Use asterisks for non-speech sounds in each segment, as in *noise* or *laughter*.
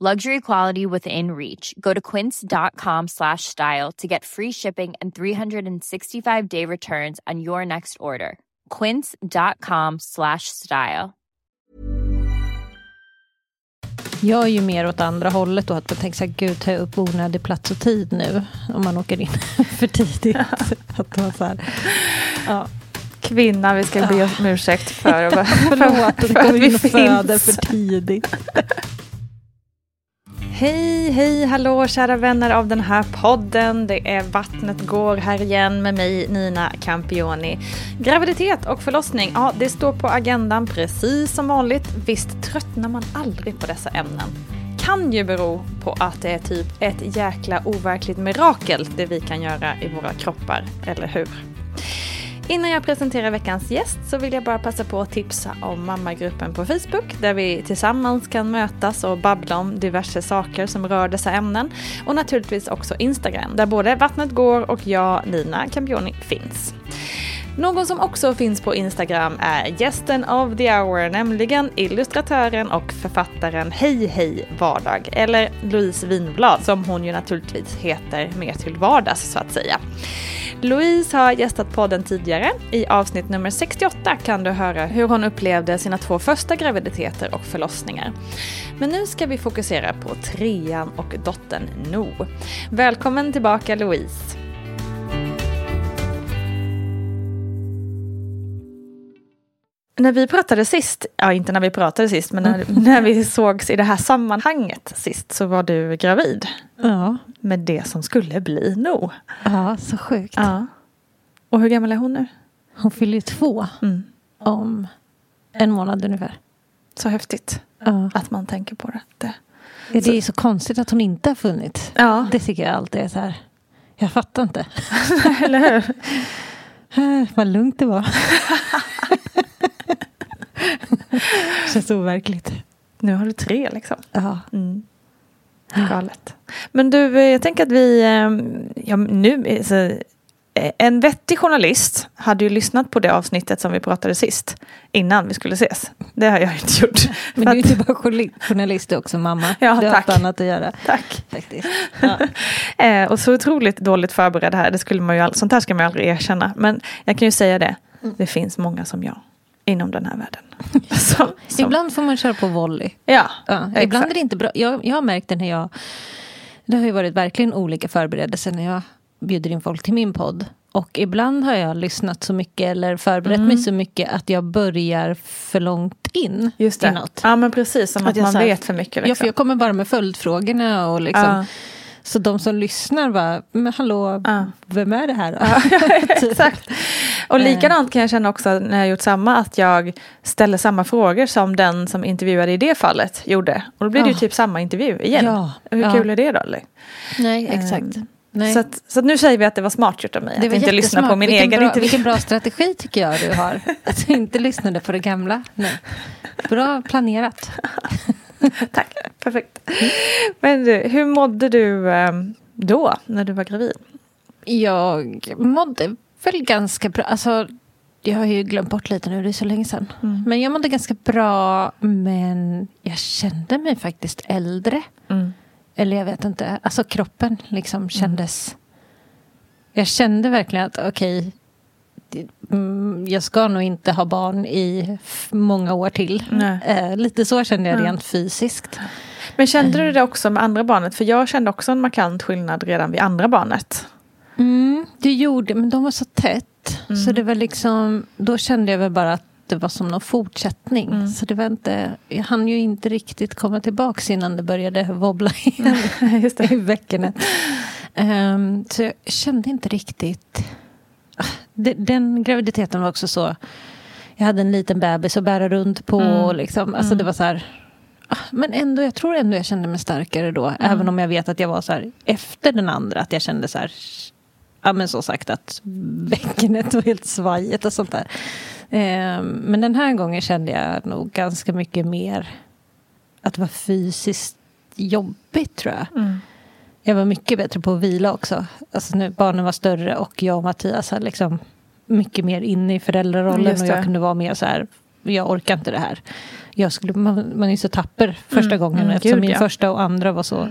Luxury quality within reach. Go to quince.com slash style to get free shipping and 365 day returns on your next order. Quince.com slash style. Jag är ju mer åt andra hållet och att man tänker så här, gud tar jag upp onödig plats och tid nu om man åker in *laughs* för tidigt. *laughs* att man så här, ja. Kvinna, vi ska be om ursäkt för, *laughs* att- Förlåt, för, att för att vi in och föder finns. för tidigt. Hej, hej, hallå kära vänner av den här podden. Det är Vattnet går här igen med mig Nina Campioni. Graviditet och förlossning, ja det står på agendan precis som vanligt. Visst tröttnar man aldrig på dessa ämnen. Kan ju bero på att det är typ ett jäkla overkligt mirakel det vi kan göra i våra kroppar, eller hur? Innan jag presenterar veckans gäst så vill jag bara passa på att tipsa om mammagruppen på Facebook där vi tillsammans kan mötas och babbla om diverse saker som rör dessa ämnen. Och naturligtvis också Instagram där både Vattnet går och jag, Nina Campioni, finns. Någon som också finns på Instagram är gästen of the hour, nämligen illustratören och författaren Hej Hej Vardag, eller Louise Winblad som hon ju naturligtvis heter mer till vardags så att säga. Louise har gästat podden tidigare. I avsnitt nummer 68 kan du höra hur hon upplevde sina två första graviditeter och förlossningar. Men nu ska vi fokusera på trean och dottern No. Välkommen tillbaka Louise! När vi pratade sist, ja inte när vi pratade sist, men när, *laughs* när vi sågs i det här sammanhanget sist så var du gravid Ja, med det som skulle bli No. ja så sjukt. Ja. Och hur gammal är hon nu? Hon fyller ju två Mm. om en månad ungefär. Så häftigt Ja. att man tänker på det. det. Det är så konstigt att hon inte har funnits. Ja, Det tycker jag alltid är så här. Jag fattar inte. *laughs* eller hur? *laughs* Vad lugnt det var. Känns overkligt. Nu har du tre liksom. Ja. Mm. Galet. Men du, eh, jag tänker att vi, eh, ja, nu, eh, så, eh, en vettig journalist hade ju lyssnat på det avsnittet som vi pratade sist. Innan vi skulle ses. Det har jag inte gjort. *laughs* Men du är ju inte bara jourli- journalist, du är också mamma. Ja, du har tack. haft annat att göra. Tack. Faktiskt. *laughs* Ja. Och så otroligt dåligt förberedd här. Det skulle man ju, all- sånt här ska man ju aldrig erkänna. Men jag kan ju säga det. Det finns många som jag inom den här världen. *laughs* Som, som, Ibland får man köra på volley. ja, Ja, ibland är det inte bra. Jag, jag har märkt det när jag... Det har ju varit verkligen olika förberedelser när jag bjuder in folk till min podd. Och ibland har jag lyssnat så mycket eller förberett mig så mycket att jag börjar för långt in Just i det. något. Ja men precis, som Att att, man här- vet för mycket. Ja, för Liksom. jag kommer bara med följdfrågorna och liksom... Ja. Så de som lyssnar bara, men hallå, Ja. vem är det här då? *laughs* *laughs* Typ. Exakt. Och likadant kan jag känna också när jag har gjort samma, att jag ställer samma frågor som den som intervjuade i det fallet gjorde. Och då blir det ju Ja. typ samma intervju igen. Ja, Hur ja. kul är det då? Eller? Nej, exakt. Ehm, Nej. Så, att, så att nu säger vi att det var smart gjort av mig. Det att var inte lyssna på min vilken egen bra, intervju. Vilken bra strategi *laughs* tycker jag du har. Att du inte lyssnade på det gamla. Nej. Bra planerat. *laughs* Tack, perfekt. Men du, hur mådde du ehm, då, när du var gravid? Jag mådde väl ganska bra. Alltså, jag har ju glömt bort lite nu, det är så länge sedan. Mm. Men jag mådde ganska bra, men jag kände mig faktiskt äldre. Mm. Eller jag vet inte, alltså kroppen liksom kändes... Jag kände verkligen att okej, mm, jag ska nog inte ha barn i många år till. Eh, lite så kände jag Ja. rent fysiskt. Men kände du det också med andra barnet? För jag kände också en markant skillnad redan vid andra barnet. Mm, det gjorde, men de var så tätt. Mm. Så det var liksom, då kände jag väl bara att det var som någon fortsättning. Mm. Så det var inte, jag hann ju inte riktigt komma tillbaka innan det började wobbla *laughs* igen Just det. i bäckenet. Ehm, så jag kände inte riktigt... De- Den graviditeten var också så... Jag hade en liten bebis att bära runt på. Mm. Liksom, alltså det var så här... ah, Men ändå, jag tror ändå jag kände mig starkare då. Även om jag vet att jag var så här efter den andra. Att jag kände så här... Ja men så sagt att bäckenet var helt svajigt och sånt där. Ehm, men den här gången kände jag nog ganska mycket mer att det var fysiskt jobbigt tror jag. Mm. Jag var mycket bättre på att vila också. Alltså nu, barnen var större och jag och Mattias var liksom mycket mer inne i föräldrarollen. Och jag kunde vara mer så här, jag orkar inte det här. Jag skulle, man, man är så tapper första Mm, gången. mm, Eftersom gud, min ja. första och andra var så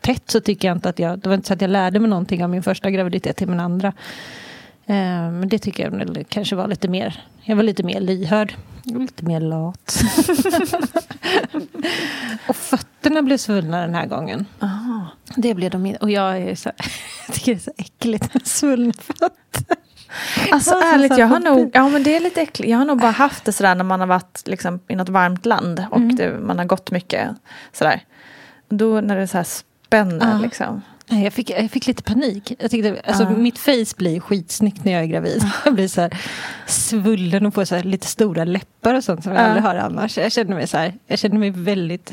tätt så tycker jag inte att jag... Det var inte så att jag lärde mig någonting av min första graviditet till min andra. Eh, men det tycker jag kanske var lite mer... Jag var lite mer lyhörd. Lite mer lat. *laughs* och fötterna blev svullna den här gången. Aha. Det blev de. Och jag, är så, *laughs* jag tycker det är så äckligt med svullna fötter. Alltså ärligt, jag har nog, ja men det är lite äckligt. Jag har nog bara haft det sådär när man har varit liksom, i något varmt land och Mm. det, man har gått mycket sådär. Då när det så här spänner Ja. liksom. Jag, fick, jag fick lite panik. Jag tyckte, alltså, Ja. Mitt face blir skitsnyggt när jag är gravid. Jag blir så här svullen och får så här lite stora läppar och sånt som jag Ja. aldrig har annars. Jag känner mig, så här, jag känner mig väldigt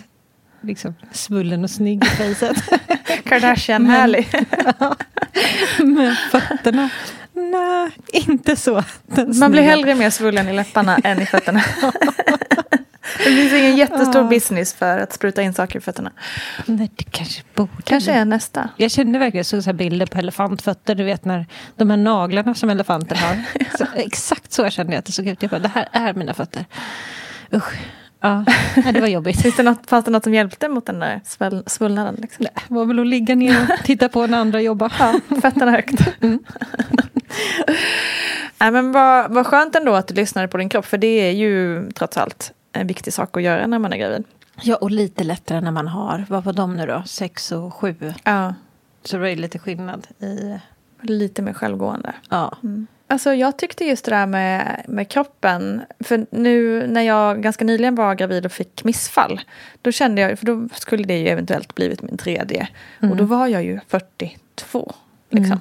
liksom, svullen och snygg i facet. *laughs* Kardashian-härlig. *laughs* Men fötterna, nej, inte så. Den Man blir hellre mer svullen i läpparna än i fötterna. *laughs* det finns ingen jättestor Ja. business för att spruta in saker i fötterna. Nej, det kanske borde. Kanske är nästa. Jag kände verkligen, så här bilder på elefantfötter, du vet när de här naglarna som elefanter har. Så, exakt så kände jag att det såg ut. Jag bara, det här är mina fötter. Usch. Ja, *laughs* nej, det var jobbigt. Finns det något, fanns det något som hjälpte mot den där sväll, svullnaden? Liksom? Det var väl att ligga ner och titta på när andra jobbar. Ja, fötterna högt. *laughs* Nej, men vad, vad skönt ändå att du lyssnade på din kropp, för det är ju trots allt en viktig sak att göra när man är gravid. Ja, och lite lättare när man har, vad var de nu då? Sex och sju. Ja, Så det ju lite skillnad i... lite mer självgående. Ja. Alltså jag tyckte just det där med, med kroppen, för nu när jag ganska nyligen var gravid och fick missfall, då kände jag, för då skulle det ju eventuellt blivit min tredje, och då var jag ju 42. Liksom.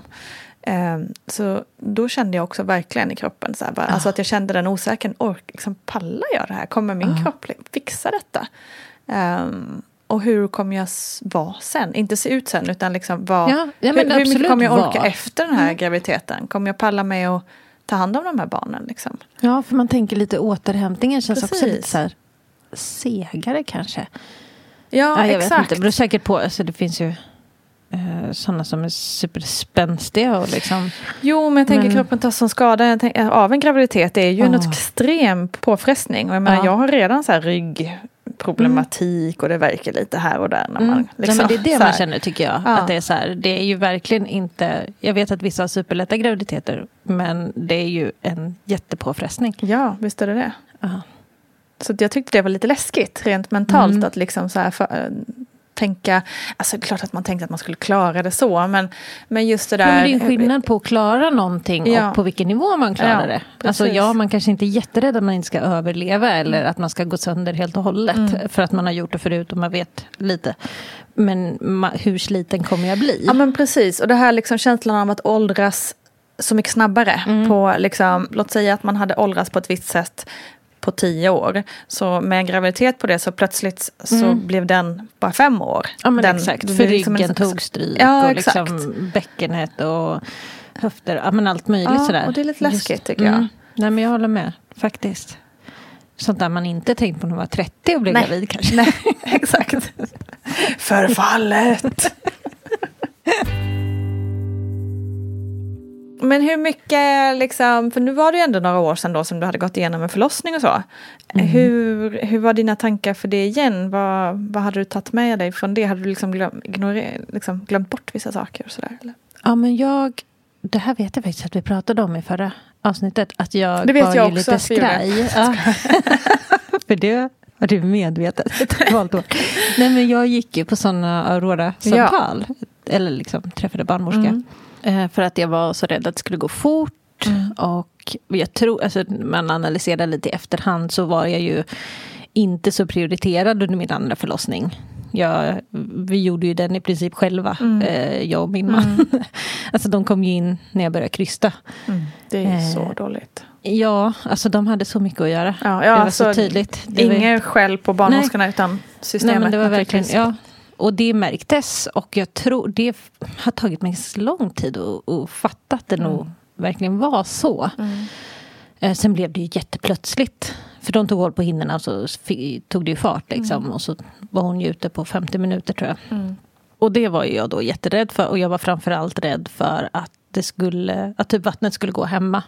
Ehm, så då kände jag också verkligen i kroppen, så här, bara, alltså att jag kände den osäkerheten, ork, liksom, pallar jag det här? Kommer min kropp li- fixa detta? Ehm, och hur kommer jag vara sen? Inte se ut sen, utan liksom vara... Ja, ja, men hur, hur mycket kommer jag orka vara. efter den här graviditeten? Kommer jag palla med att ta hand om de här barnen? Liksom? ja, för man tänker lite återhämtningen känns också Precis. lite så här segare kanske. Ja, Ja, jag exakt. vet inte. Det beror säkert på. Alltså, det finns ju eh, sådana som är superspänstiga och liksom... Jo, men jag tänker Men- kroppen tar som skada tänker, av en graviditet. Det är ju en Ja. extrem påfrestning. Och jag menar, Ja. jag har redan så här ryggproblematik och det verkar lite här och där. När man, Mm. liksom, ja, men det är det man känner tycker jag. Ja. Att det, är så här, det är ju verkligen inte... Jag vet att vissa har superlätta graviditeter. Men det är ju en jättepåfrestning. Ja, visst är det det. Ja. Så jag tyckte det var lite läskigt rent mentalt Mm. att liksom så här för, tänka, alltså det är klart att man tänkte att man skulle klara det så, men, men just det där. Ja, men det är en skillnad på att klara någonting Ja. och på vilken nivå man klarar Ja, det. Alltså, ja, man kanske inte är jätterädd att man inte ska överleva eller att man ska gå sönder helt och hållet. Mm. För att man har gjort det förut och man vet lite. Men ma- hur sliten kommer jag bli? Ja men precis, och det här liksom känslan av att åldras så mycket snabbare. Mm. På liksom, låt säga att man hade åldrats på ett visst sätt på tio år. Så med en graviditet på det så plötsligt så blev den bara fem år. Mm. Ja men den, exakt, för liksom en ryggen slags- tog stryk Ja, och exakt. liksom bäckenet och höfter, ja men allt möjligt Ja, sådär. och det är lite läskigt, tycker jag. Nej men jag håller med, faktiskt. Sånt där man inte tänkt på när man var 30 och blev Nej. gravid kanske. Nej, *laughs* exakt. *laughs* Förfallet. Men hur mycket, liksom, för nu var det ju ändå några år sedan då som du hade gått igenom en förlossning och så. Mm. Hur, hur var dina tankar för det igen? Vad, vad hade du tagit med dig från det? Hade du liksom, glöm, ignorer, liksom glömt bort vissa saker? Och sådär, eller? Ja men jag, det här vet jag faktiskt att vi pratade om i förra avsnittet. Att jag Det vet var jag ju också lite skraj. Ja. *laughs* För det var du medvetet *laughs* valt då. Nej men jag gick ju på sådana Aurora-samtal. Eller liksom träffade barnmorska. Mm. Eh, För att jag var så rädd att det skulle gå fort. Mm. Och jag tror, alltså man analyserar lite i efterhand så var jag ju inte så prioriterad under min andra förlossning. Jag, vi gjorde ju den i princip själva, Mm. eh, jag och min man. *laughs* alltså de kom ju in när jag började krysta. Det är Eh, så dåligt. Ja, alltså de hade så mycket att göra. Ja, ja, det var alltså, så tydligt. Var- Ingen skäll på barnmorskorna utan systemet. Nej, men det var verkligen, ja. Och det märktes och jag tror det har tagit mig så lång tid att, att fatta att det nog verkligen var så. Eh, sen blev det ju jätteplötsligt. För de tog håll på hinnorna och så tog det ju fart liksom. Och så var hon ju ute på 50 minuter tror jag. Och det var jag då jätterädd för. Och jag var framförallt rädd för att det skulle, att typ vattnet skulle gå hemma.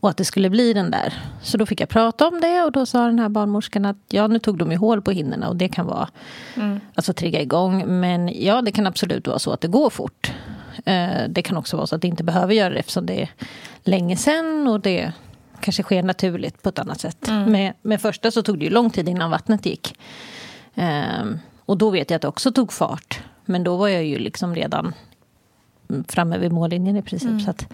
Och att det skulle bli den där. Så då fick jag prata om det och då sa den här barnmorskan att ja, nu tog de ju hål på hinnorna och det kan vara, alltså trigga igång. Men ja, det kan absolut vara så att det går fort. Eh, det kan också vara så att det inte behöver göra det eftersom det är länge sedan och det kanske sker naturligt på ett annat sätt. Med, med första så tog det ju lång tid innan vattnet gick. Ehm, och då vet jag att det också tog fart. Men då var jag ju liksom redan mm, framme vid mållinjen i princip. Så, att, eh,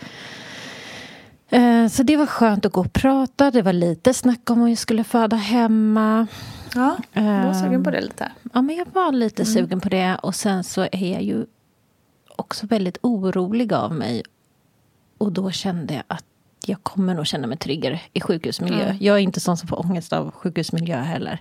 så det var skönt att gå och prata. Det var lite snack om om jag skulle föda hemma. Ja, jag var Ehm, sugen på det lite. Ja, men jag var lite sugen på det. Och sen så är jag ju också väldigt orolig av mig. Och då kände jag att jag kommer nog känna mig tryggare i sjukhusmiljö. Jag är inte sån som får ångest av sjukhusmiljö heller.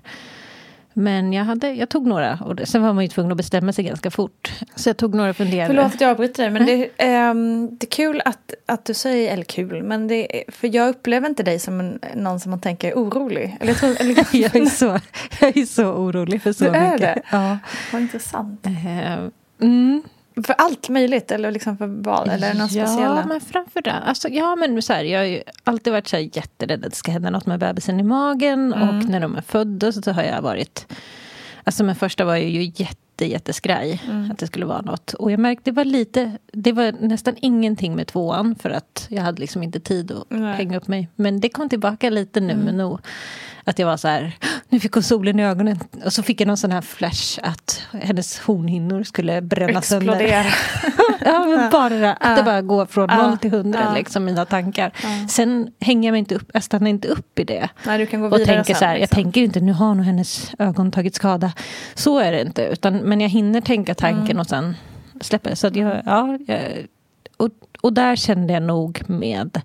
Men jag, hade, jag tog några. Och sen var man ju tvungen att bestämma sig ganska fort. Så jag tog några funderare. Förlåt att jag avbryter dig, men det, ehm, det är kul att, att du säger, eller kul, men det, är- för jag upplever inte dig som en, någon som man tänker är orolig. Eller jag tror, *laughs* eller, jag, är så, jag är så orolig för så Du är mycket. det? Ja. Vad intressant. Eh, Mm. För allt möjligt, eller liksom för vad? Eller någon ja, speciella? men framförallt. Alltså, ja, men så här, jag har ju alltid varit så här jätterädd att det ska hända något med bebisen i magen. Mm. Och när de är födda så har jag varit... Alltså med första var ju jätte, jätteskraj Mm. att det skulle vara något. Och jag märkte det var lite, det var nästan ingenting med tvåan för att jag hade liksom inte tid att Nej. Mm. hänga upp mig. Men det kom tillbaka lite nu med nog. Att jag var så här, nu fick hon solen i ögonen. Och så fick jag någon sån här flash att hennes hornhinnor skulle bränna sönder. Explodera. *laughs* Ja, men bara det där, att det bara går från Ja. noll till hundra, liksom, mina tankar. Sen hänger jag mig inte upp, jag stannar inte upp i det. Nej, du kan gå Och tänker sen, så här, jag liksom. tänker inte, nu har nog hennes ögon tagit skada. Så är det inte, utan, men jag hinner tänka tanken Mm. och sen släpper det. Så jag, ja, jag, och, och där kände jag nog med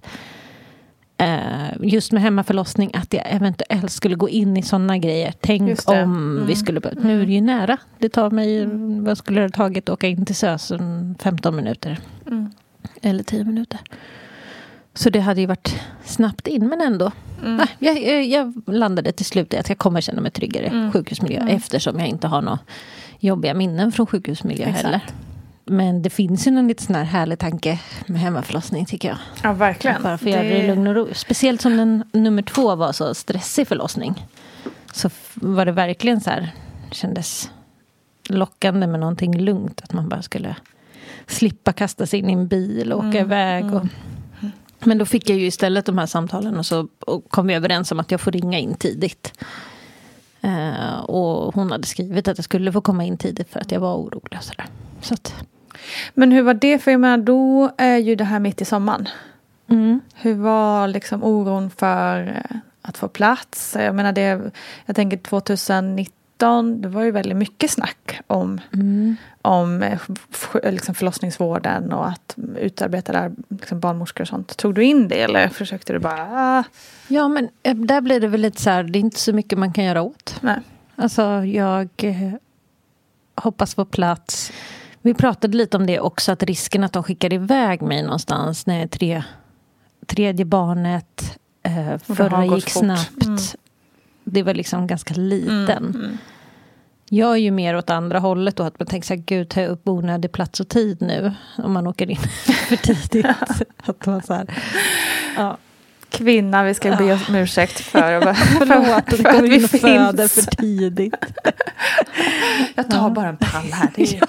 just med hemmaförlossning att jag eventuellt skulle gå in i sådana grejer. Tänk om Mm. vi skulle... börja- Nu är det ju nära. Det tar mig... Vad skulle det ha tagit att åka in till SÖS? En 15 minuter. Mm. Eller 10 minuter. Så det hade ju varit snabbt in, men ändå. Mm. Nej, jag, jag, jag landade till slut i att jag kommer känna mig tryggare i Mm. sjukhusmiljö. Eftersom jag inte har några jobbiga minnen från sjukhusmiljö Exakt. heller. Men det finns ju någon lite sån här härlig tanke med hemmaförlossning tycker jag. Ja, verkligen. Bara för att göra det i lugn och ro. Speciellt som den nummer två var så stressig förlossning. Så var det verkligen så här, kändes lockande med någonting lugnt. Att man bara skulle slippa kasta sig in i en bil och åka iväg. Och, men då fick jag ju istället de här samtalen och så och kom vi överens om att jag får ringa in tidigt. Eh, och hon hade skrivit att jag skulle få komma in tidigt för att jag var orolig. Och så där. Så att, Men hur var det? För jag menar, då är ju det här mitt i sommaren. mm. Hur var liksom oron för eh, att få plats? Jag menar, det, jag tänker 2019, det var ju väldigt mycket snack om, om eh, liksom förlossningsvården och att utarbeta där, liksom barnmorskor och sånt. Tog du in det eller försökte du bara... Ah, Ja, men eh, där blir det väl lite så här, det är inte så mycket man kan göra åt. nej. Alltså, jag hoppas få plats. Vi pratade lite om det också, att risken att de skickar iväg mig någonstans när jag är tre, tredje barnet, eh, förra gick snabbt. Mm. Det var liksom ganska liten. Jag är ju mer åt andra hållet då, att man tänker så här, gud, tar jag upp onödig plats och tid nu? Om man åker in *laughs* för tidigt. *laughs* att man så här, ja. Kvinna, vi ska be om ursäkt för, för, *laughs* Förlåt, för, du för att vi in föder för tidigt. Jag tar bara en pall här. Det är,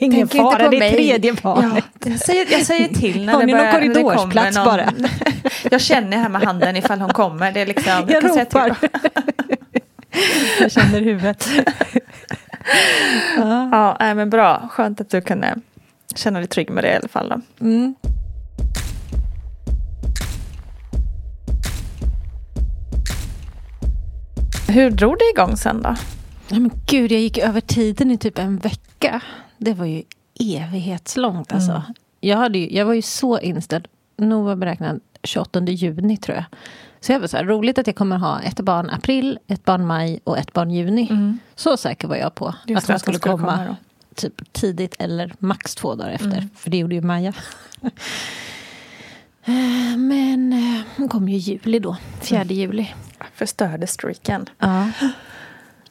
Ingen Tänk inte fara, på det är mig. tredje barnet. Ja, jag, säger, jag säger till när Har det ni någon börjar, när det korridorsplats kommer bara? *laughs* Jag känner här med handen ifall hon kommer. Det är liksom, Jag till. ropar. *laughs* Jag känner huvudet. Ja, nej, men bra. Skönt att du kunde känna dig trygg med det i alla fall. Då. Mm. Hur drog det igång sen då? Nej, men gud, jag gick över tiden i typ en vecka. Det var ju evighetslångt alltså. Jag, hade ju, jag var ju så inställd. Nog var beräknad 28 juni tror jag. Så jag var så här, roligt att jag kommer ha ett barn april, ett barn maj och ett barn juni. Så säker var jag på Just att hon skulle, skulle komma, komma typ tidigt eller max två dagar efter. För det gjorde ju Maja. *laughs* Eh, Men eh, hon kom ju i juli då, 4 juli. Förstörde streaken. Ja,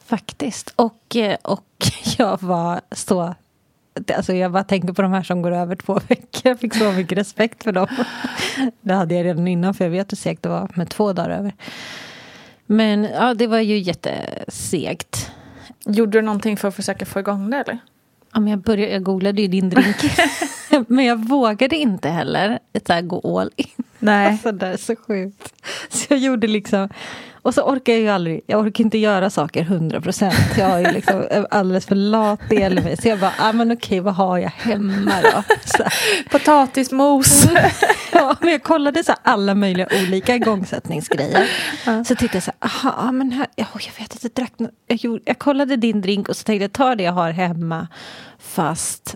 faktiskt. Och, eh, och *laughs* jag var så... Alltså jag bara tänker på de här som går över två veckor. Jag fick så mycket respekt för dem. *laughs* Det hade jag redan innan, för jag vet hur segt det var med två dagar över. Men ja, det var ju jättesegt. Gjorde du någonting för att försöka få igång det eller? Ja, men jag, började, jag googlade ju din drink. *laughs* men jag vågade inte heller så här, gå all in. Nej. Alltså det är så sjukt. Så jag gjorde liksom... Och så orkar jag ju aldrig, jag orkar inte göra saker 100 procent. Jag är ju liksom alldeles för lat i mig. Så jag bara, ah, men okej, vad har jag hemma då? Potatismos. *laughs* ja, men jag kollade så alla möjliga olika igångsättningsgrejer. Så tittade jag så här, aha, men här, ja, jag vet att jag drack jag, gjorde, jag kollade din drink och så tänkte jag, ta det jag har hemma fast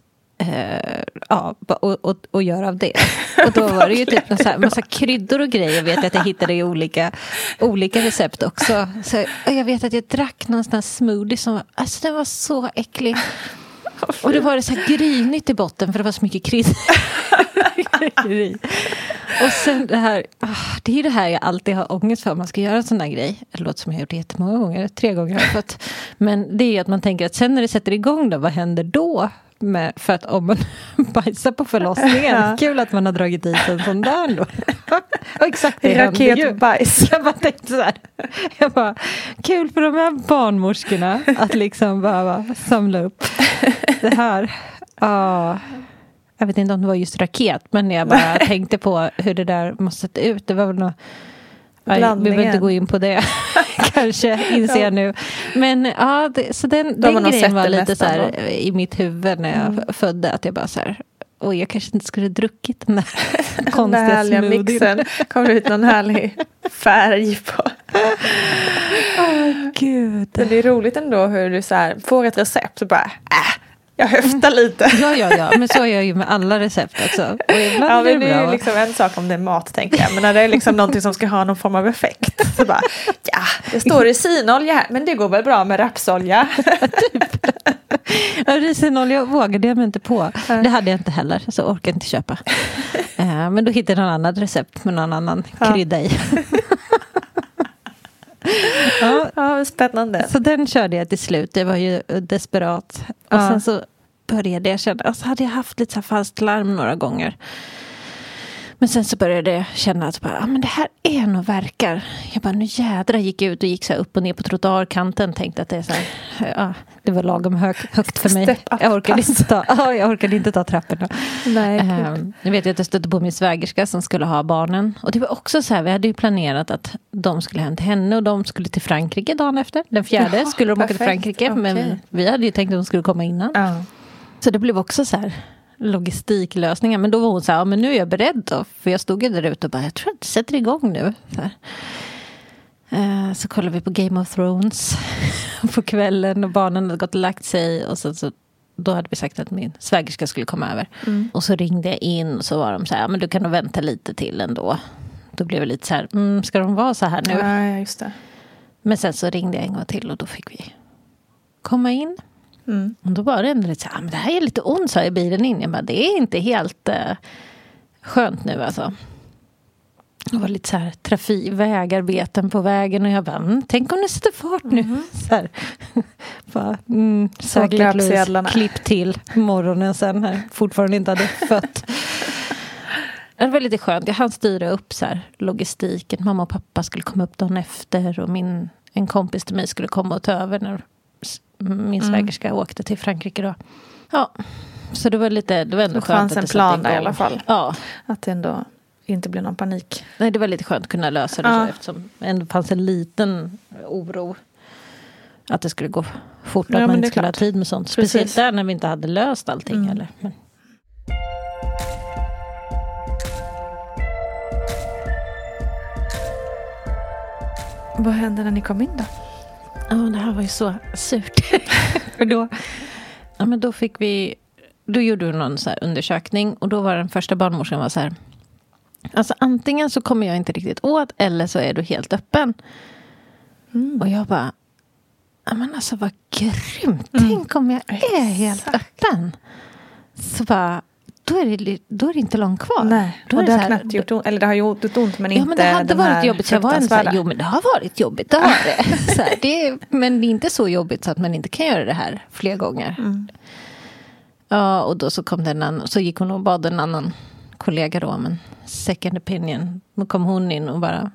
eh, ja, och, och, och gör av det. *laughs* Och då var det ju typ en massa kryddor och grejer vet jag att jag hittade i olika, olika recept också. Så, och jag vet att jag drack någon sån smoothie som var, alltså den var så äcklig. Och det var det så här grynigt i botten för det var så mycket kryddor. *laughs* Och sen det här, ah, det är ju det här jag alltid har ångest för om man ska göra en sån där grej. Det låter som jag har gjort det jättemånga gånger, tre gånger har jag fått. Men det är ju att man tänker att sen när det sätter igång då, vad händer då? Med, för att om man *laughs* bajsar på förlossningen, Ja. kul att man har dragit i sig en sån där då. *laughs* Och exakt det. Raketbajs. *laughs* Jag bara tänkte så här. Jag bara, kul för de här barnmorskorna att liksom behöva samla upp det här. Ja. Jag vet inte om det var just raket, men jag bara tänkte på hur det där måste sett ut. Det var väl något... Nej, vi Blandningen. behöver inte gå in på det, *laughs* kanske, inser jag nu. Men ja, det, så den, De har den grejen var lite så här i mitt huvud när jag f- födde. Att jag bara så här, oj, jag kanske inte skulle druckit den där *laughs* Den konstiga härliga smoothien. mixen. Kommer ut någon härlig färg på. Gud. Men det är roligt ändå hur du så här, får ett recept och bara äh, jag höftar lite. Ja, ja, ja, men så är jag ju med alla recept också. Och ibland Ja, men det är bra. ju liksom en sak om det är mat tänker jag. Men när det är liksom någonting som ska ha någon form av effekt. Så bara, ja, det står resinolja här, men det går väl bra med rapsolja. *laughs* Ja, Risenolja vågade jag mig inte på. Det hade jag inte heller, så orkade inte köpa. Eh, Men då hittade jag någon annat recept med någon annan krydda i. ja, Ja, spännande. så den körde jag till slut. Det var ju desperat. Och Ja. sen så började jag känna, alltså hade jag haft lite så falskt larm några gånger. Men sen så började jag känna att bara, ah, men det här är nog verkar. Jag bara, nu jädra gick jag ut och gick så upp och ner på trottoarkanten. Tänkte att det är så här, ja, det var lagom hög, högt för mig. Jag orkade, inte ta, ja, jag orkade inte ta trapporna. Nej, um, jag vet att jag stötte på min svägerska som skulle ha barnen. Och det var också så här, vi hade ju planerat att de skulle hem till henne och de skulle till Frankrike dagen efter. Den fjärde Jaha, skulle de perfekt. åka till Frankrike. Okej. Men vi hade ju tänkt att de skulle komma innan. Ja. Så det blev också så här logistiklösningar. Men då var hon så här, ja, men nu är jag beredd då. För jag stod ju där ute och bara, jag tror att det sätter igång nu. Så. Eh, så kollade vi på Game of Thrones *laughs* på kvällen och barnen hade gått och lagt sig. Och så, så, då hade vi sagt att min svägerska skulle komma över. Och så ringde jag in och så var de så här, men du kan nog vänta lite till ändå. Då blev det lite så här, mm, ska de vara så här nu? ja, just det. Men sen så ringde jag en gång till och då fick vi komma in. Mm. Och då var det ändå lite så här, "Ah, men det här är lite ont sa jag i bilen in. Jag bara, det är inte helt eh, skönt nu alltså. Det var lite så här trafik, vägarbeten på vägen och jag bara, mm, tänk om det sätter fart nu. *laughs* Så här. *laughs* bara, mm, löpsedlarna. Klipp till morgonen sen här, fortfarande inte hade fött. *laughs* Det var lite skönt. Jag hann styra upp så här, logistiken. Mamma och pappa skulle komma upp dagen efter och min, en kompis till mig skulle komma och ta över när min svägerska åkte till Frankrike då. Ja, så det var lite, det var ändå Det skönt fanns att en det satte plan där i alla fall. Ja, Att det ändå inte blir någon panik. nej, det var lite skönt att kunna lösa det Ja. så eftersom det ändå fanns en liten oro. Att det skulle gå fort, Ja, att man inte skulle ha klart. tid med sånt. Precis. Speciellt där när vi inte hade löst allting. Mm. Eller, men. Vad hände när ni kom in då? Ja, det här var ju så surt. *laughs* För då, ja, men då fick vi... Då gjorde vi någon så här undersökning och då var den första barnmorskan var så här. Alltså antingen så kommer jag inte riktigt åt eller så är du helt öppen. Och jag bara, ja men alltså vad grymt. Tänk om jag är helt öppen. Så bara, då är det, då är det inte långt kvar. Nej, då och är det har här- knappt gjort ont. Eller det har gjort ont men Ja, inte men det hade den varit jobbigt. Så jag var så här, jo men det har varit jobbigt, det har det. *laughs* Så här, det är, men det är inte så jobbigt så att man inte kan göra det här fler gånger. Mm. Ja, och då så kom det en annan, så gick hon och bad en annan kollega då om en second opinion. Då kom hon in och bara,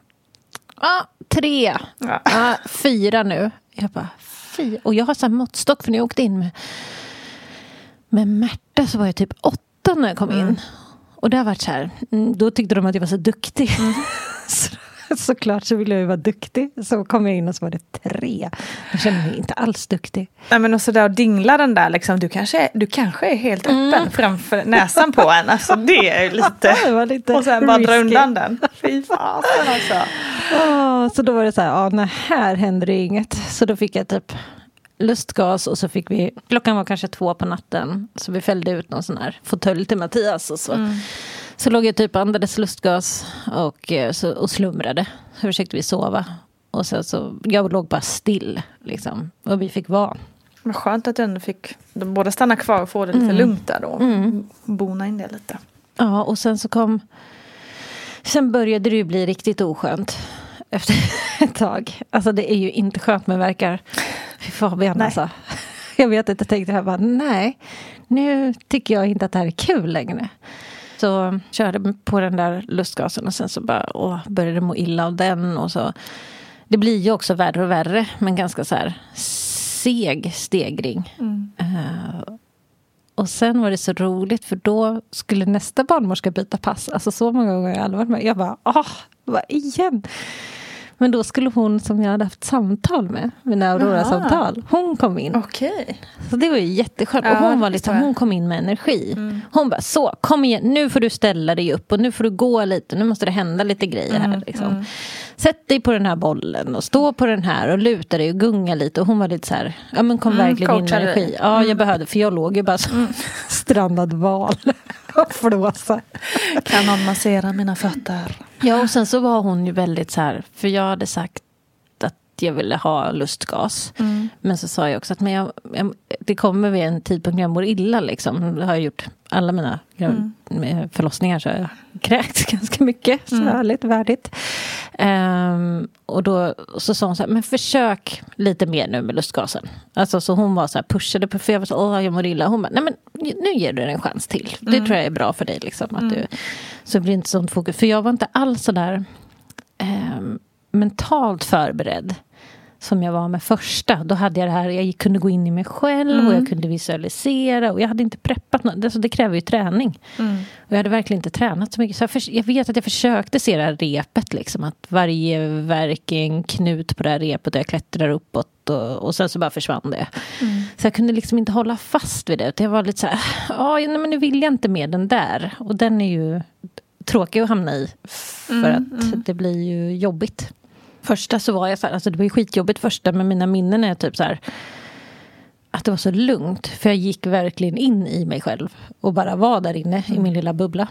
ja, tre, Ja. ja, fyra nu. Jag bara, fyra. Och jag har så här måttstock, för när jag åkte in med, med Märta så var jag typ åtta när jag kom Mm. in. Och det har varit så här, mm, då tyckte de att jag var så duktig. Mm. *laughs* så, såklart så ville jag ju vara duktig. Så kom jag in och så var det tre. Jag kände mig inte alls duktig. Nej men och så där och dingla den där liksom. Du kanske är, du kanske är helt öppen Mm. framför näsan på en. Alltså det är ju lite... *laughs* Det lite och sen bara dra undan den. Fy fasen alltså. *laughs* Åh, så då var det så här, ja, nej, här händer det inget. Så då fick jag typ lustgas och så fick vi, klockan var kanske två på natten. Så vi fällde ut någon sån här fåtölj till Mattias. Och så, så låg jag typ andades lustgas och, eh, så, och slumrade. Så försökte vi sova. Och sen så, jag låg bara still liksom. Och vi fick vara. Men skönt att du ändå fick de båda stanna kvar och få det lite Mm. lugnt där då. Bona in det lite. Ja, och sen så kom... Sen började det ju bli riktigt oskönt efter *laughs* ett tag. Alltså det är ju inte skönt med verkar. Fy Fabian Nej. alltså. *laughs* Jag vet inte, jag tänkte jag bara nej. Nu tycker jag inte att det här är kul längre. Så körde på den där lustgasen och sen så bara åh, började må illa av den. Och så. Det blir ju också värre och värre, men ganska så här seg stegring. Eh, och sen var det så roligt för då skulle nästa barnmorska byta pass. Alltså så många gånger har jag aldrig varit med. Jag bara, åh, vad igen? Men då skulle hon som jag hade haft samtal med, mina Aurora-samtal, hon kom in. Okej. Så det var ju jätteskönt. Ja, och hon var liksom. Mm. hon kom in med energi. Hon bara, så kom igen, nu får du ställa dig upp och nu får du gå lite, nu måste det hända lite grejer Mm, här. Liksom. Sätt dig på den här bollen och stå på den här och luta dig och gunga lite. Och hon var lite så här, ja men kom Mm, verkligen in energi. Ja, jag behövde, för jag låg ju bara som *laughs* strandad val *laughs* flåsa. Kan någon massera mina fötter? Ja, och sen så var hon ju väldigt så här, för jag hade sagt jag ville ha lustgas. Men så sa jag också att men jag, jag, det kommer vid en tidpunkt när jag mår illa. Liksom. Det har jag gjort alla mina med förlossningar. Så har jag kräkts *laughs* ganska mycket. Så härligt, värdigt. Ehm, och då så sa hon så här, men försök lite mer nu med lustgasen. Alltså så hon var så här, pushade på, för jag var så åh jag mår illa. Hon bara, nej men nu ger du den en chans till. Det tror jag är bra för dig liksom. Att du, så det blir inte sånt fokus. För jag var inte alls så där eh, mentalt förberedd som jag var med första. Då hade jag det här, jag kunde gå in i mig själv och jag kunde visualisera. Och jag hade inte preppat något. Alltså det kräver ju träning. Och jag hade verkligen inte tränat så mycket. Så jag, för, jag vet att jag försökte se det här repet. Liksom, att varje verk är en knut på det här repet och jag klättrar uppåt. Och, och sen så bara försvann det. Så jag kunde liksom inte hålla fast vid det. Utan jag var lite så här, ja nej, men nu vill jag inte med den där. Och den är ju tråkig att hamna i. För att det blir ju jobbigt. Första så var jag så här, alltså det var ju skitjobbigt första, men mina minnen är typ så här att det var så lugnt, för jag gick verkligen in i mig själv och bara var där inne i min lilla bubbla.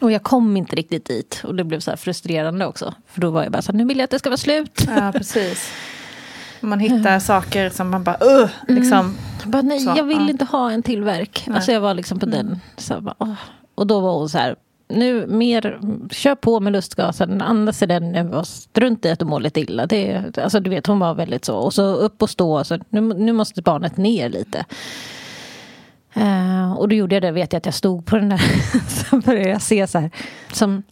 Och jag kom inte riktigt dit och det blev så här frustrerande också. För då var jag bara så här, nu vill jag att det ska vara slut. Ja, precis. Man hittar saker som man bara, uh, liksom. Jag bara, nej, Så, jag vill ja. inte ha en till verk. Alltså jag var liksom på den. Så jag bara. Och då var hon så här, nu mer, kör på med lustgasen, andas i den, och strunt i att du mår lite illa. Det, alltså du vet, hon var väldigt så. Och så upp och stå, så nu, nu måste barnet ner lite. Eh, och då gjorde jag det, vet jag att jag stod på den där, *laughs* så började jag se så här, som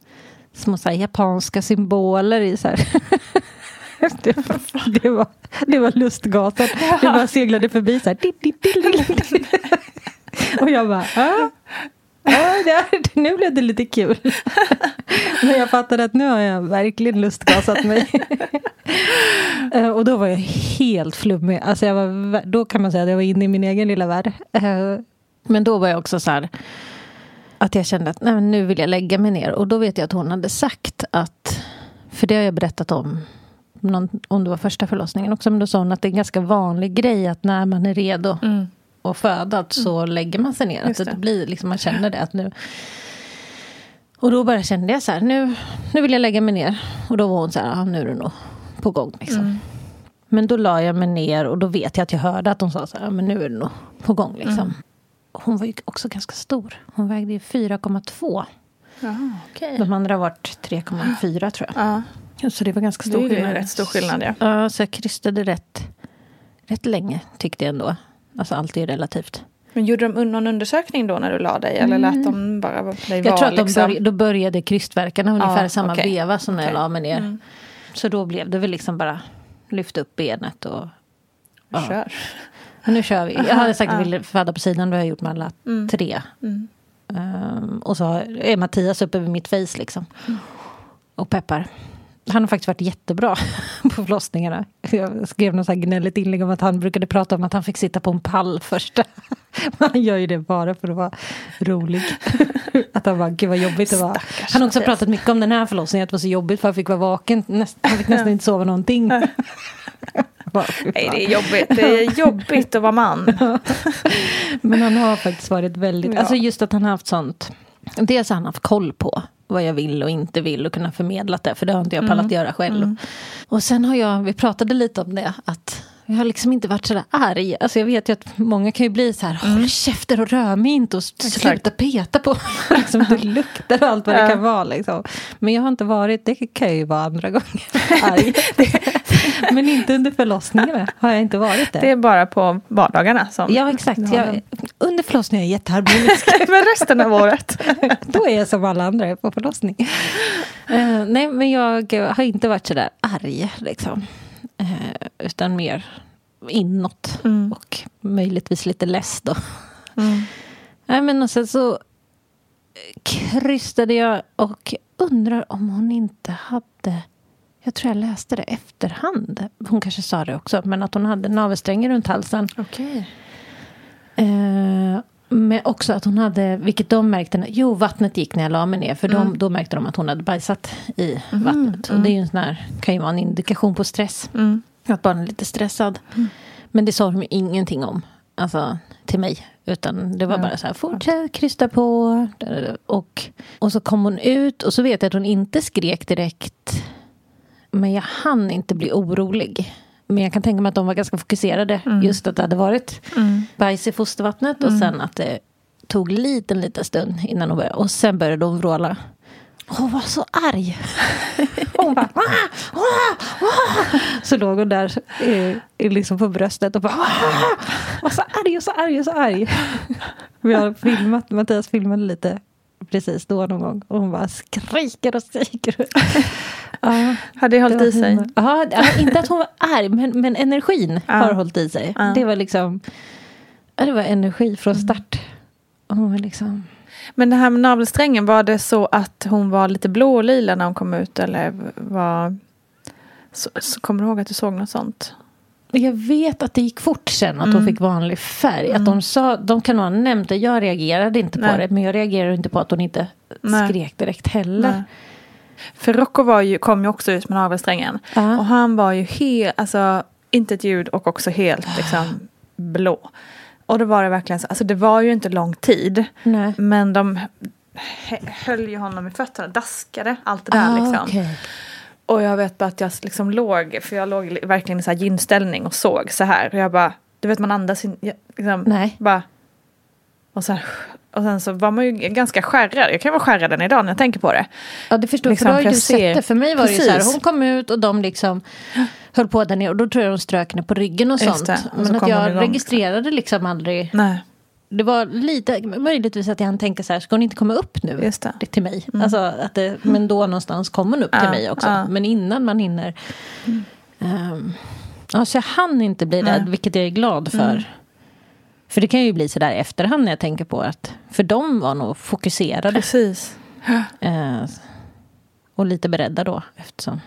små så här, japanska symboler i så här. *laughs* Det var, det var, det var lustgasen. Det bara seglade förbi så här. *laughs* Och jag bara, ah. Ja, det, *laughs* nu blev det lite kul. *laughs* Men jag fattade att nu har jag verkligen lustgasat mig. *laughs* Eh, Och då var jag helt flummig. Alltså jag var, då kan man säga att jag var inne i min egen lilla värld. Eh, Men då var jag också så här att jag kände att nej, nu vill jag lägga mig ner. Och då vet jag att hon hade sagt att, för det har jag berättat om någon, om det var första förlossningen också, men då sa hon att det är en ganska vanlig grej att när man är redo att föda så lägger man sig ner. Att Mm. Det. det. blir liksom, man känner det att nu... Och då bara kände jag så här, nu, nu vill jag lägga mig ner. Och då var hon så här, ah, nu är du nog på gång liksom. Mm. Men då la jag mig ner och då vet jag att jag hörde att hon sa så här, "Ah, men nu är du nog på gång liksom. Mm. Hon var ju också ganska stor. Hon vägde ju 4,2. Jaha, okej. De andra varit 3,4 tror jag. Ja, Så det var ganska det stor är ju skillnad. rätt stor skillnad, ja. Ja, så jag krystade rätt, rätt länge tyckte jag ändå. Alltså allt är relativt. Men gjorde de någon undersökning då när du la dig? Eller lät de bara dig Jag vara? tror att de liksom? började, då började krystvärkarna ungefär i samma okej. veva som när jag Okej. la mig ner. Så då blev det väl liksom bara lyfta upp benet och... Ja. Kör. Men nu kör vi. Jag hade *laughs* sagt att ja. jag ville föda på sidan, då har jag gjort med alla tre. Ehm, och så är Mattias uppe vid mitt face liksom. Och peppar. Han har faktiskt varit jättebra *laughs* på förlossningarna. Jag skrev något så här gnälligt inlägg om att han brukade prata om att han fick sitta på en pall första. *laughs* Men han gör ju det bara för att vara rolig. *laughs* Att han bara, gud vad jobbigt det var. Stackars Han har också pratat mycket om den här förlossningen, att det var så jobbigt för han fick vara vaken. Han fick nästan inte sova någonting. Nej, det är jobbigt. Det är jobbigt att vara man. Men han har faktiskt varit väldigt, alltså just att han har haft sånt. Dels har han haft koll på vad jag vill och inte vill och kunna förmedla det. För det har inte jag pallat göra själv. Och sen har jag, vi pratade lite om det, att jag har liksom inte varit sådär arg. Alltså jag vet ju att många kan ju bli så här, håll käften och rör mig inte och sluta peta på. *laughs* liksom, det luktar och allt vad det kan vara. Liksom. Men jag har inte varit, det kan ju vara andra gånger, arg. *laughs* Men inte under förlossningarna har jag inte varit det. Det är bara på vardagarna som... Ja, exakt. Ja. Jag, under förlossningen är jag jätteharmonisk. *laughs* Men resten av året. Då är jag som alla andra på förlossning. Eh, nej, men jag har inte varit sådär arg, liksom. Eh, utan mer inåt. Och möjligtvis lite less då. *laughs* Nej, men och sen så krystade jag och undrar om hon inte hade... Jag tror jag läste det efterhand. Hon kanske sa det också. Men att hon hade navelsträngen runt halsen. Okej. Men också att hon hade, vilket de märkte, jo vattnet gick när jag la mig ner. För de, då märkte de att hon hade bajsat i vattnet. Och det är ju en sån här, kan ju vara en indikation på stress. Att barnen är lite stressad. Men det sa de ju ingenting om. Alltså till mig. Utan det var bara så här, fortsätt krysta på. Och, och så kom hon ut och så vet jag att hon inte skrek direkt. Men jag hann inte bli orolig. Men jag kan tänka mig att de var ganska fokuserade. Just att det hade varit bajs i fostervattnet. Och sen att det tog liten, liten stund innan hon började. Och sen började de vråla. hon var så arg. *laughs* Hon bara... "Ah, ah, ah." Så låg hon där eh, liksom på bröstet och bara... "Ah." Var så arg och så arg och så arg. Vi har filmat, Mattias filmade lite precis då någon gång. Och hon bara skriker och skriker. *laughs* Ja, Hade det hållit var i sig? Ja, inte att hon var arg, men, men energin Ja. har hållit i sig. Ja. Det var liksom... Det var energi från Mm. start. Och hon var liksom... Men det här med navelsträngen, var det så att hon var lite blålila när hon kom ut? Eller var... Så, så kommer du ihåg att du såg något sånt? Jag vet att det gick fort sen att Mm. hon fick vanlig färg. Att de, sa, de kan nog ha nämnt det. Jag reagerade inte på Nej. det. Men jag reagerade inte på att hon inte Nej. skrek direkt heller. Nej. För Rocco var ju, kom ju också ut med navelsträngen. Ja. Och han var ju helt, alltså inte ett ljud och också helt liksom blå. Och då var det verkligen så, alltså det var ju inte lång tid. Nej. Men de hö- höll ju honom i fötterna, daskade allt det där Ah, liksom. okej. Och jag vet bara att jag liksom låg, för jag låg li- verkligen i så här gynställning och såg så här. Och jag bara, du vet man andas in, liksom, Nej. bara. Och sen, och sen så var man ju ganska skärrad. Jag kan vara skärrad än idag när jag tänker på det. Ja, det förstår Liksom, jag. För då har för ju du sett det. För mig var det ju så här. Precis. Hon kom ut och de liksom höll på där nere. Och då tror jag de strök henne på ryggen och sånt. så Men att jag igång. registrerade liksom aldrig. Nej, Det var lite, möjligtvis att jag hann tänka så här. Ska hon inte komma upp nu? Just det. Till mig. Alltså, att det, men då någonstans kommer hon upp till Ja, mig också. ja. Men innan man hinner. Ehm, ja, så jag hann inte bli rädd. Vilket jag är glad för. För det kan ju bli så där efterhand när jag tänker på att. För de var nog fokuserade. precis. Eh, och lite beredda då eftersom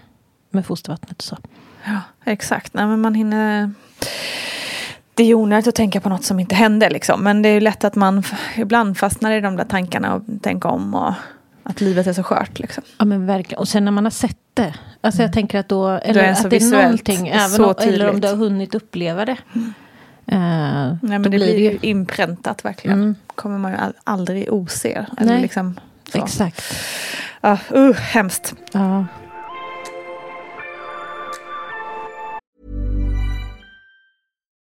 med fostervattnet och så. Ja, exakt. Nej, men man hinner... Det är onödigt att tänka på något som inte hände liksom. Men det är ju lätt att man ibland fastnar i de där tankarna och tänker om. Och att livet är så skört liksom. Ja men verkligen. Och sen när man har sett det. Alltså jag tänker att då. Eller så att det är någonting. det är Även så om, eller om du har hunnit uppleva det. Eh, Nej, men det blir det ju inpräntat verkligen. Mm. kommer man ju aldrig ose. Eller Nej. liksom, så. Exakt. Ja, uh, hemskt. Ja.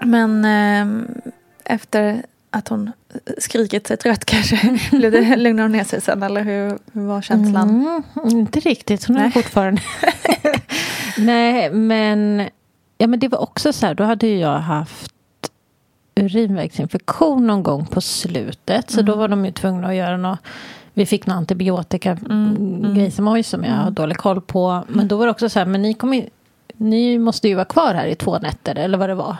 Men eh, efter att hon skrikit sig trött kanske? *laughs* Blev det lugnade hon ner sig sen eller hur, hur var känslan? Mm, inte riktigt, hon är fortfarande... *laughs* Nej, men, ja, men det var också så här, då hade jag haft urinvägsinfektion någon gång på slutet. Så Mm. då var de ju tvungna att göra något. Vi fick någon antibiotika Mm, grej som oj som jag har dålig koll på. Men då var det också så här, men ni, kommer, ni måste ju vara kvar här i två nätter eller vad det var.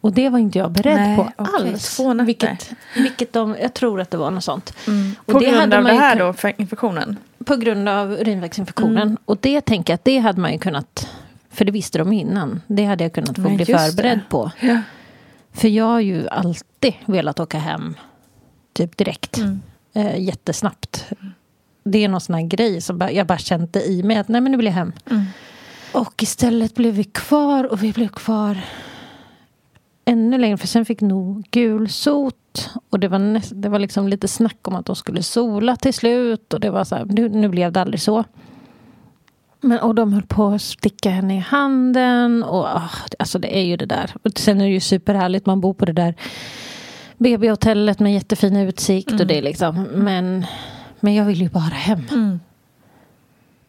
Och det var inte jag beredd Nej, på okej, alls. två nätter. Vilket, vilket de, jag tror att det var något sånt. Och På det grund av det ju här kun- då, för infektionen? på grund av urinvägsinfektionen. Och det tänker jag att det hade man ju kunnat, för det visste de innan. Det hade jag kunnat få Men bli förberedd det. på. Ja. För jag har ju alltid velat åka hem typ direkt. Mm. Eh, jättesnabbt. Det är någon sån här grej som jag bara kände i mig att nej men nu vill jag hem. Mm. Och istället blev vi kvar och vi blev kvar ännu längre. För sen fick nog gulsot. Och det var, näst, det var liksom lite snack om att de skulle sola till slut. Och det var så här, nu, nu blev det aldrig så. Men, och de höll på att sticka henne i handen. Och, ah, alltså det är ju det där. Och sen är det ju superhärligt. Man bor på det där BB-hotellet med jättefin utsikt. Och det liksom, men, men jag vill ju bara hem. Mm.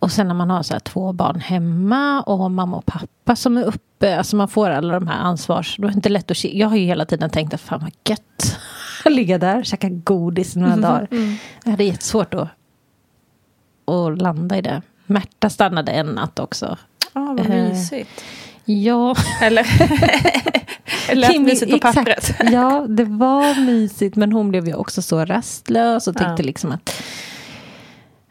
Och sen när man har så två barn hemma och mamma och pappa som är uppe. Alltså man får alla de här ansvars... Då är det inte lätt att... Jag har ju hela tiden tänkt att fan vad gött. att Ligga där, käka godis några dagar. Jag hade jättesvårt att, att landa i det. Märta stannade en natt också. Ja, vad Eh, mysigt. Ja, Eller? *laughs* Det lät Kimmy, mysigt på exakt. pappret. Ja, det var mysigt. Men hon blev ju också så rastlös och Ja. liksom att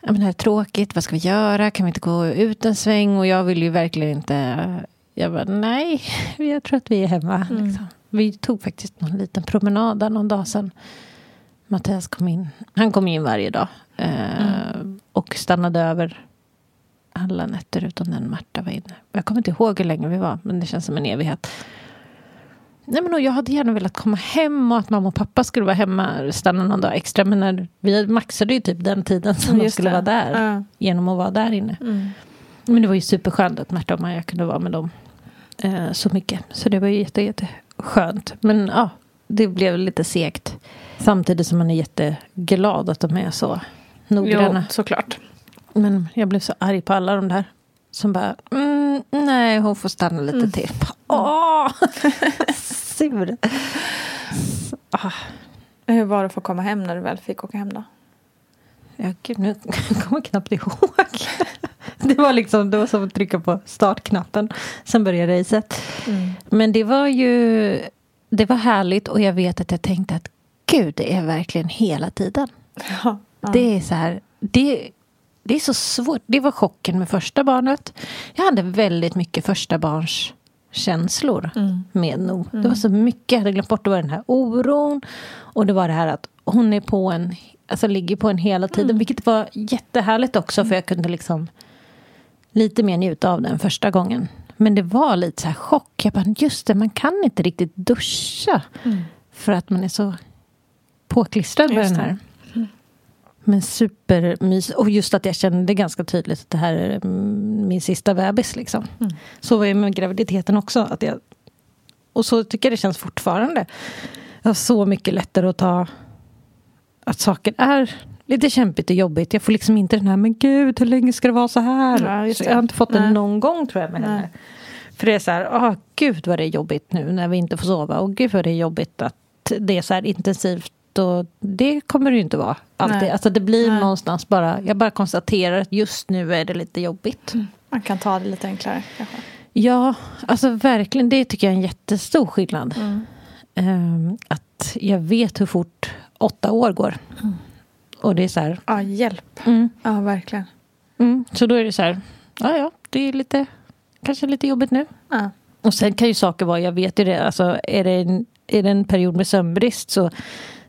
ja, men det här är tråkigt, vad ska vi göra? Kan vi inte gå ut en sväng? Och jag vill ju verkligen inte... Jag bara, nej, *laughs* jag tror att vi är hemma. Mm. Liksom. Vi tog faktiskt någon liten promenad där någon dag sedan. Mattias kom in. Han kom in varje dag. Eh, Mm. Och stannade över alla nätter utom den Marta var inne. Jag kommer inte ihåg hur länge vi var, men det känns som en evighet. Nej, men och jag hade gärna velat komma hem och att mamma och pappa skulle vara hemma stanna någon dag extra. Men när, vi maxade ju typ den tiden som de Just skulle det. vara där. Ja. Genom att vara där inne. Mm. Men det var ju superskönt att Märta och Maja kunde vara med dem eh, så mycket. Så det var ju jätte, jätteskönt. Men ja, det blev lite segt. Samtidigt som man är jätteglad att de är så noggranna. Jo, såklart. Men jag blev så arg på alla de där. Som bara, mm, nej hon får stanna lite Mm. till. Åh! *laughs* Sur. Ah. Hur var det att få komma hem när du väl fick åka hem då? Ja, gud, nu *laughs* kommer jag knappt ihåg. Det var liksom det var som att trycka på startknappen. Sen började racet. Men det var ju det var härligt och jag vet att jag tänkte att gud, det är verkligen hela tiden. Ja. Det är så här, det, det är så svårt. Det var chocken med första barnet. Jag hade väldigt mycket första barns känslor med No. Det var så mycket jag hade glömt bort. Det var den här oron och det var det här att hon är på en, alltså ligger på en hela tiden. Vilket var jättehärligt också för jag kunde liksom lite mer njuta av den första gången. Men det var lite så här chock. Jag bara, just det, man kan inte riktigt duscha. För att man är så påklistrad med den här. Men supermys. Och just att jag kände ganska tydligt att det här är mm, min sista bebis. Liksom. Så var det med graviditeten också. Att jag, och så tycker jag det känns fortfarande. Jag har så mycket lättare att ta att saker är lite kämpigt och jobbigt. Jag får liksom inte den här, men gud, hur länge ska det vara så här? Ja, så jag har inte fått Nej. den någon gång tror jag med Nej. henne. För det är så här, åh gud vad det är jobbigt nu när vi inte får sova. Och gud vad det är jobbigt att det är så här intensivt. Och det kommer det ju inte vara alltid. Nej. Alltså det blir Nej. någonstans bara, jag bara konstaterar att just nu är det lite jobbigt. Man kan ta det lite enklare kanske. Ja, alltså verkligen. Det tycker jag är en jättestor skillnad. Mm. Ehm, att jag vet hur fort åtta år går. Och det är så här, Ja, hjälp. mm, Ja, verkligen. mm. Så då är det så här, ja ja, det är lite, kanske lite jobbigt nu. Ja. Och sen kan ju saker vara, jag vet ju det, alltså är det en, är det en period med sömnbrist så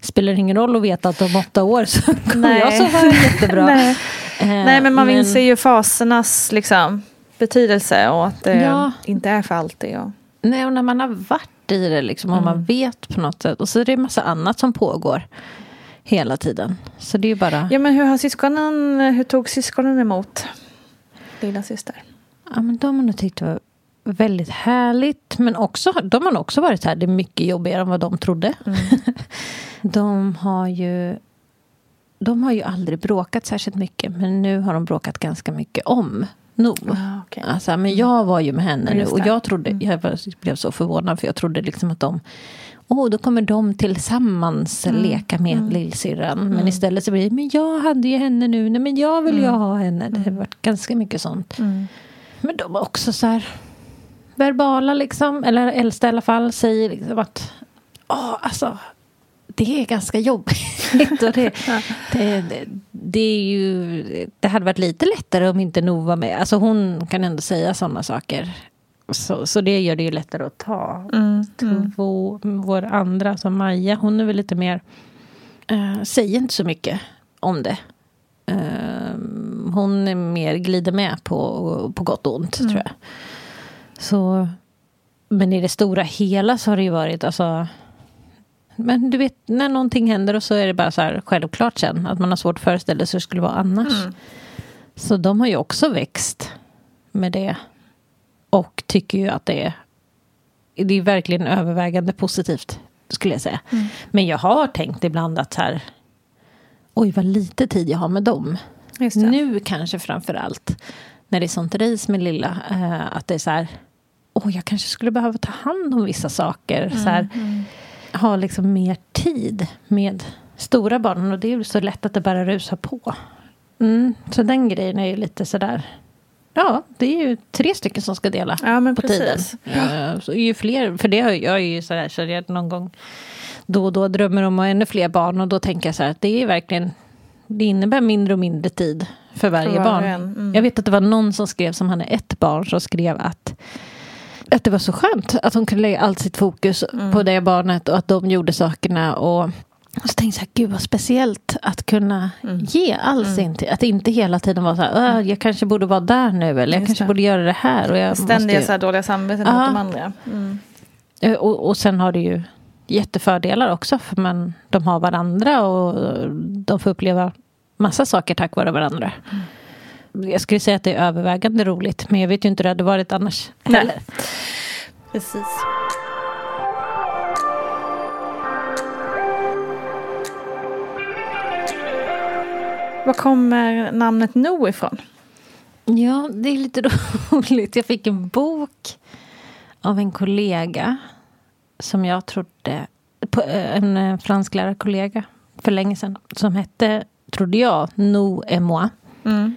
spelar ingen roll att veta att om åtta år så *laughs* kommer Nej. jag sova jättebra. *laughs* Nej. Eh, Nej, men man inser ju fasernas liksom, betydelse och att det Ja. inte är för alltid. Och... Nej, och när man har varit i det liksom, och man vet på något sätt. Och så är det en massa annat som pågår hela tiden. Så det är bara... Ja, men hur har syskonen, hur tog syskonen emot lilla syster? Ja, men de har nog tyckt det var väldigt härligt. Men också, de har också varit här, det är mycket jobbigare än vad de trodde. Mm. *laughs* de har ju de har ju aldrig bråkat särskilt mycket. Men nu har de bråkat ganska mycket om No. Ah, okay. alltså, men jag var ju med henne nu. Och jag trodde, Mm. jag var- blev så förvånad. För jag trodde liksom att de Åh, då kommer de tillsammans Mm. leka med lillsyrran. Men istället så blir det, men jag hade ju henne nu. Nej, men jag vill ju ha henne. Det har varit ganska mycket sånt. Mm. Men de är också så här verbala liksom. Eller äldsta i alla fall säger liksom att Åh, alltså det är ganska jobbigt. *laughs* Och det, det, det, det är ju Det hade varit lite lättare om inte Nova var med. Alltså hon kan ändå säga sådana saker. Så, så det gör det ju lättare att ta. Mm. Två, vår andra, som Maja, hon är väl lite mer... eh, säger inte så mycket om det. Eh, hon är mer glider med på, på gott och ont, tror jag. Så, men i det stora hela så har det ju varit... Alltså, men du vet, när någonting händer och så är det bara så här självklart sen. Att man har svårt att föreställa sig hur det skulle vara annars. Så de har ju också växt med det. Och tycker ju att det är, det är verkligen övervägande positivt, skulle jag säga. Men jag har tänkt ibland att så här, oj vad lite tid jag har med dem. Nu kanske framför allt, när det är sånt race med lilla, eh, att det är så här, oj jag kanske skulle behöva ta hand om vissa saker. Så här, Ha liksom mer tid med stora barnen och det är ju så lätt att det bara rusar på. Mm, så den grejen är ju lite sådär, ja det är ju tre stycken som ska dela Ja, på precis. tiden. Eh, Så ju fler, för det har jag är ju sådär så jag någon gång då och då drömmer om att ha ännu fler barn och då tänker jag så här att det är verkligen det innebär mindre och mindre tid för varje För var barn. mm. Jag vet att det var någon som skrev som hade ett barn som skrev att att det var så skönt att hon kunde lägga allt sitt fokus Mm. på det barnet och att de gjorde sakerna. Och, och så tänkte jag gud vad speciellt att kunna Mm. ge all sin tid. Att inte hela tiden vara så här, "Åh, jag kanske borde vara där nu eller jag Just kanske det. borde göra det här. Och jag måste Ständiga ju- så här dåliga samveten mot de andra. Mm. Eh, Och, och sen har det ju jättefördelar också. För man, de har varandra och de får uppleva massa saker tack vare varandra. Jag skulle säga att det är övervägande roligt. Men jag vet ju inte hur det hade varit annars Nej. heller. Precis. Var kommer namnet No ifrån? Ja, det är lite *laughs* roligt. Jag fick en bok av en kollega som jag trodde, eh, en eh, fransklärarkollega för länge sedan, som hette, trodde jag, No et moi. Mm.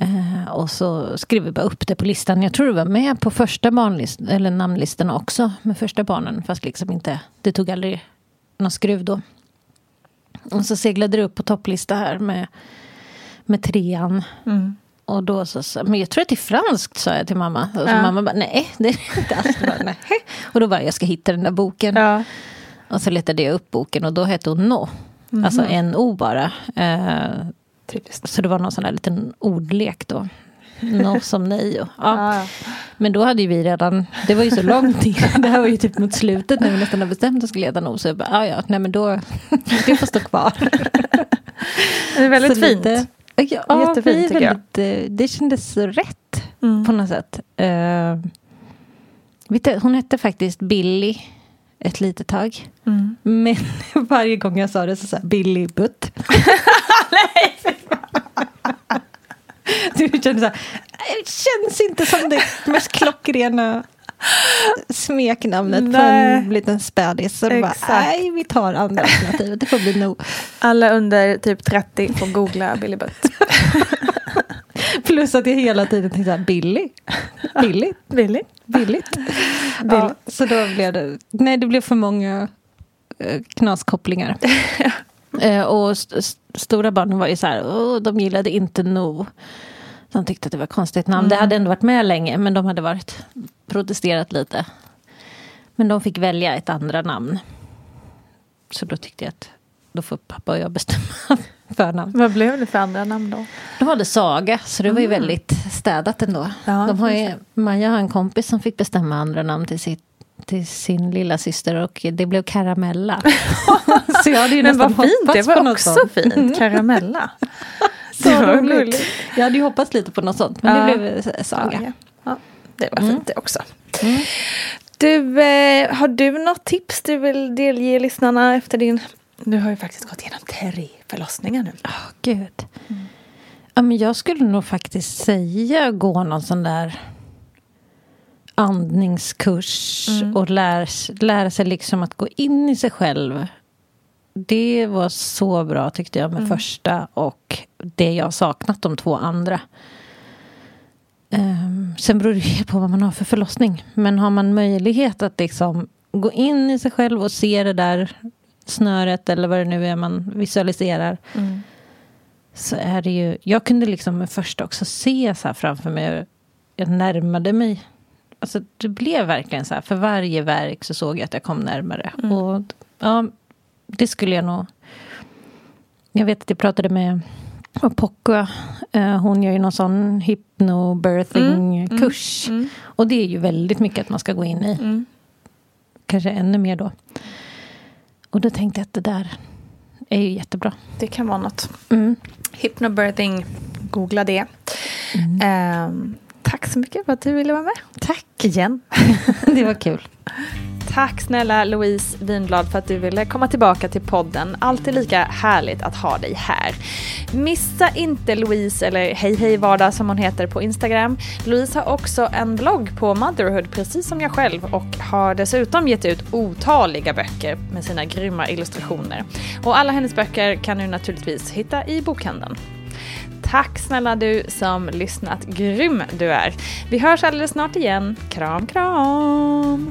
Eh, och så skrev vi bara upp det på listan. Jag tror det var med på första barnlist, eller namnlistan också, med första barnen, fast liksom inte, det tog aldrig någon skruv då. Och så seglade det upp på topplista här med, med trean. Mm. Och då så, sa- men jag tror att det är franskt sa jag till mamma. Och så Ja. mamma bara, nej det är inte alls. Bara. Och då bara, jag ska hitta den där boken. Ja. Och så letade jag upp boken och då hette hon No. Alltså N-O bara. Eh, Typiskt. så det var någon sån där liten ordlek då. No som nej. Och, ja. *laughs* Ja, ja. Men då hade ju vi redan, det var ju så långt in. Det här var ju typ mot slutet när vi nästan hade bestämt oss skulle heta No. Så jag bara, ja ja, nej men då, *laughs* det får stå kvar. Det är väldigt Så fint. lite- Ja, Jättefint, vi är tycker jag. väldigt, eh, det kändes rätt Mm. på något sätt. Uh, hon hette faktiskt Billy ett litet tag. Mm. Men *laughs* varje gång jag sa det så sa jag Billy Butt. *laughs* Du kände så här, det känns inte som det mest klockrena smeknamnet på Nej. en liten spädis. Så bara, nej, vi tar andra alternativet. Det får bli nog. Alla under typ 30 får googla Billy Butt. *laughs* *laughs* Plus att jag hela tiden tänkte så här, Billy. Billy. Billy. Billigt. Ja, så då blev det, nej det blev för många eh, knaskopplingar. *laughs* eh, och st- st- stora barnen var ju så här, "Åh, de gillade inte No. De tyckte att det var ett konstigt namn. Det hade ändå varit med länge men de hade varit protesterat lite. Men de fick välja ett andra namn. Så då tyckte jag att då får pappa och jag bestämma *laughs* förnamn. Vad blev det för andra namn då? De valde Saga, så det var ju väldigt städat ändå. Ja, de har ju, Maja har en kompis som fick bestämma andra namn till, sitt, till sin lilla syster och det blev Karamella. *laughs* så jag hade ju Men vad fint, det var också sånt. fint. Karamella. *laughs* Så Det var roligt. Jag hade ju hoppats lite på något sånt, men Ja. det blev eh, Saga. Ja, ja, det var fint det också. Du, eh, har du något tips du vill delge lyssnarna efter din... Du har ju faktiskt gått igenom tre förlossningar nu. Åh, gud. Ja, men jag skulle nog faktiskt säga gå någon sån där andningskurs och lära, lära sig liksom att gå in i sig själv. Det var så bra tyckte jag med första och det jag saknat de två andra. Um, sen beror det ju på vad man har för förlossning. Men har man möjlighet att liksom gå in i sig själv och se det där snöret eller vad det nu är man visualiserar. Så är det ju, jag kunde liksom med första också se så här framför mig. Jag närmade mig. Alltså det blev verkligen så här. För varje verk så såg jag att jag kom närmare. Och ja, det skulle jag nog... Jag vet att jag pratade med Pocka. Eh, hon gör ju någon sån hypnobirthing-kurs. Och det är ju väldigt mycket att man ska gå in i. Kanske ännu mer då. Och då tänkte jag att det där är ju jättebra. Det kan vara något. Mm. Hypnobirthing, googla det. Ehm, tack så mycket för att du ville vara med. Tack. Igen. *laughs* Det var kul. Tack snälla Louise Winblad för att du ville komma tillbaka till podden. Alltid lika härligt att ha dig här. Missa inte Louise, eller Hej Hej Vardag som hon heter på Instagram. Louise har också en blogg på Motherhood precis som jag själv och har dessutom gett ut otaliga böcker med sina grymma illustrationer. Och alla hennes böcker kan du naturligtvis hitta i bokhandeln. Tack snälla du som lyssnat. Grym du är. Vi hörs alldeles snart igen. Kram, kram!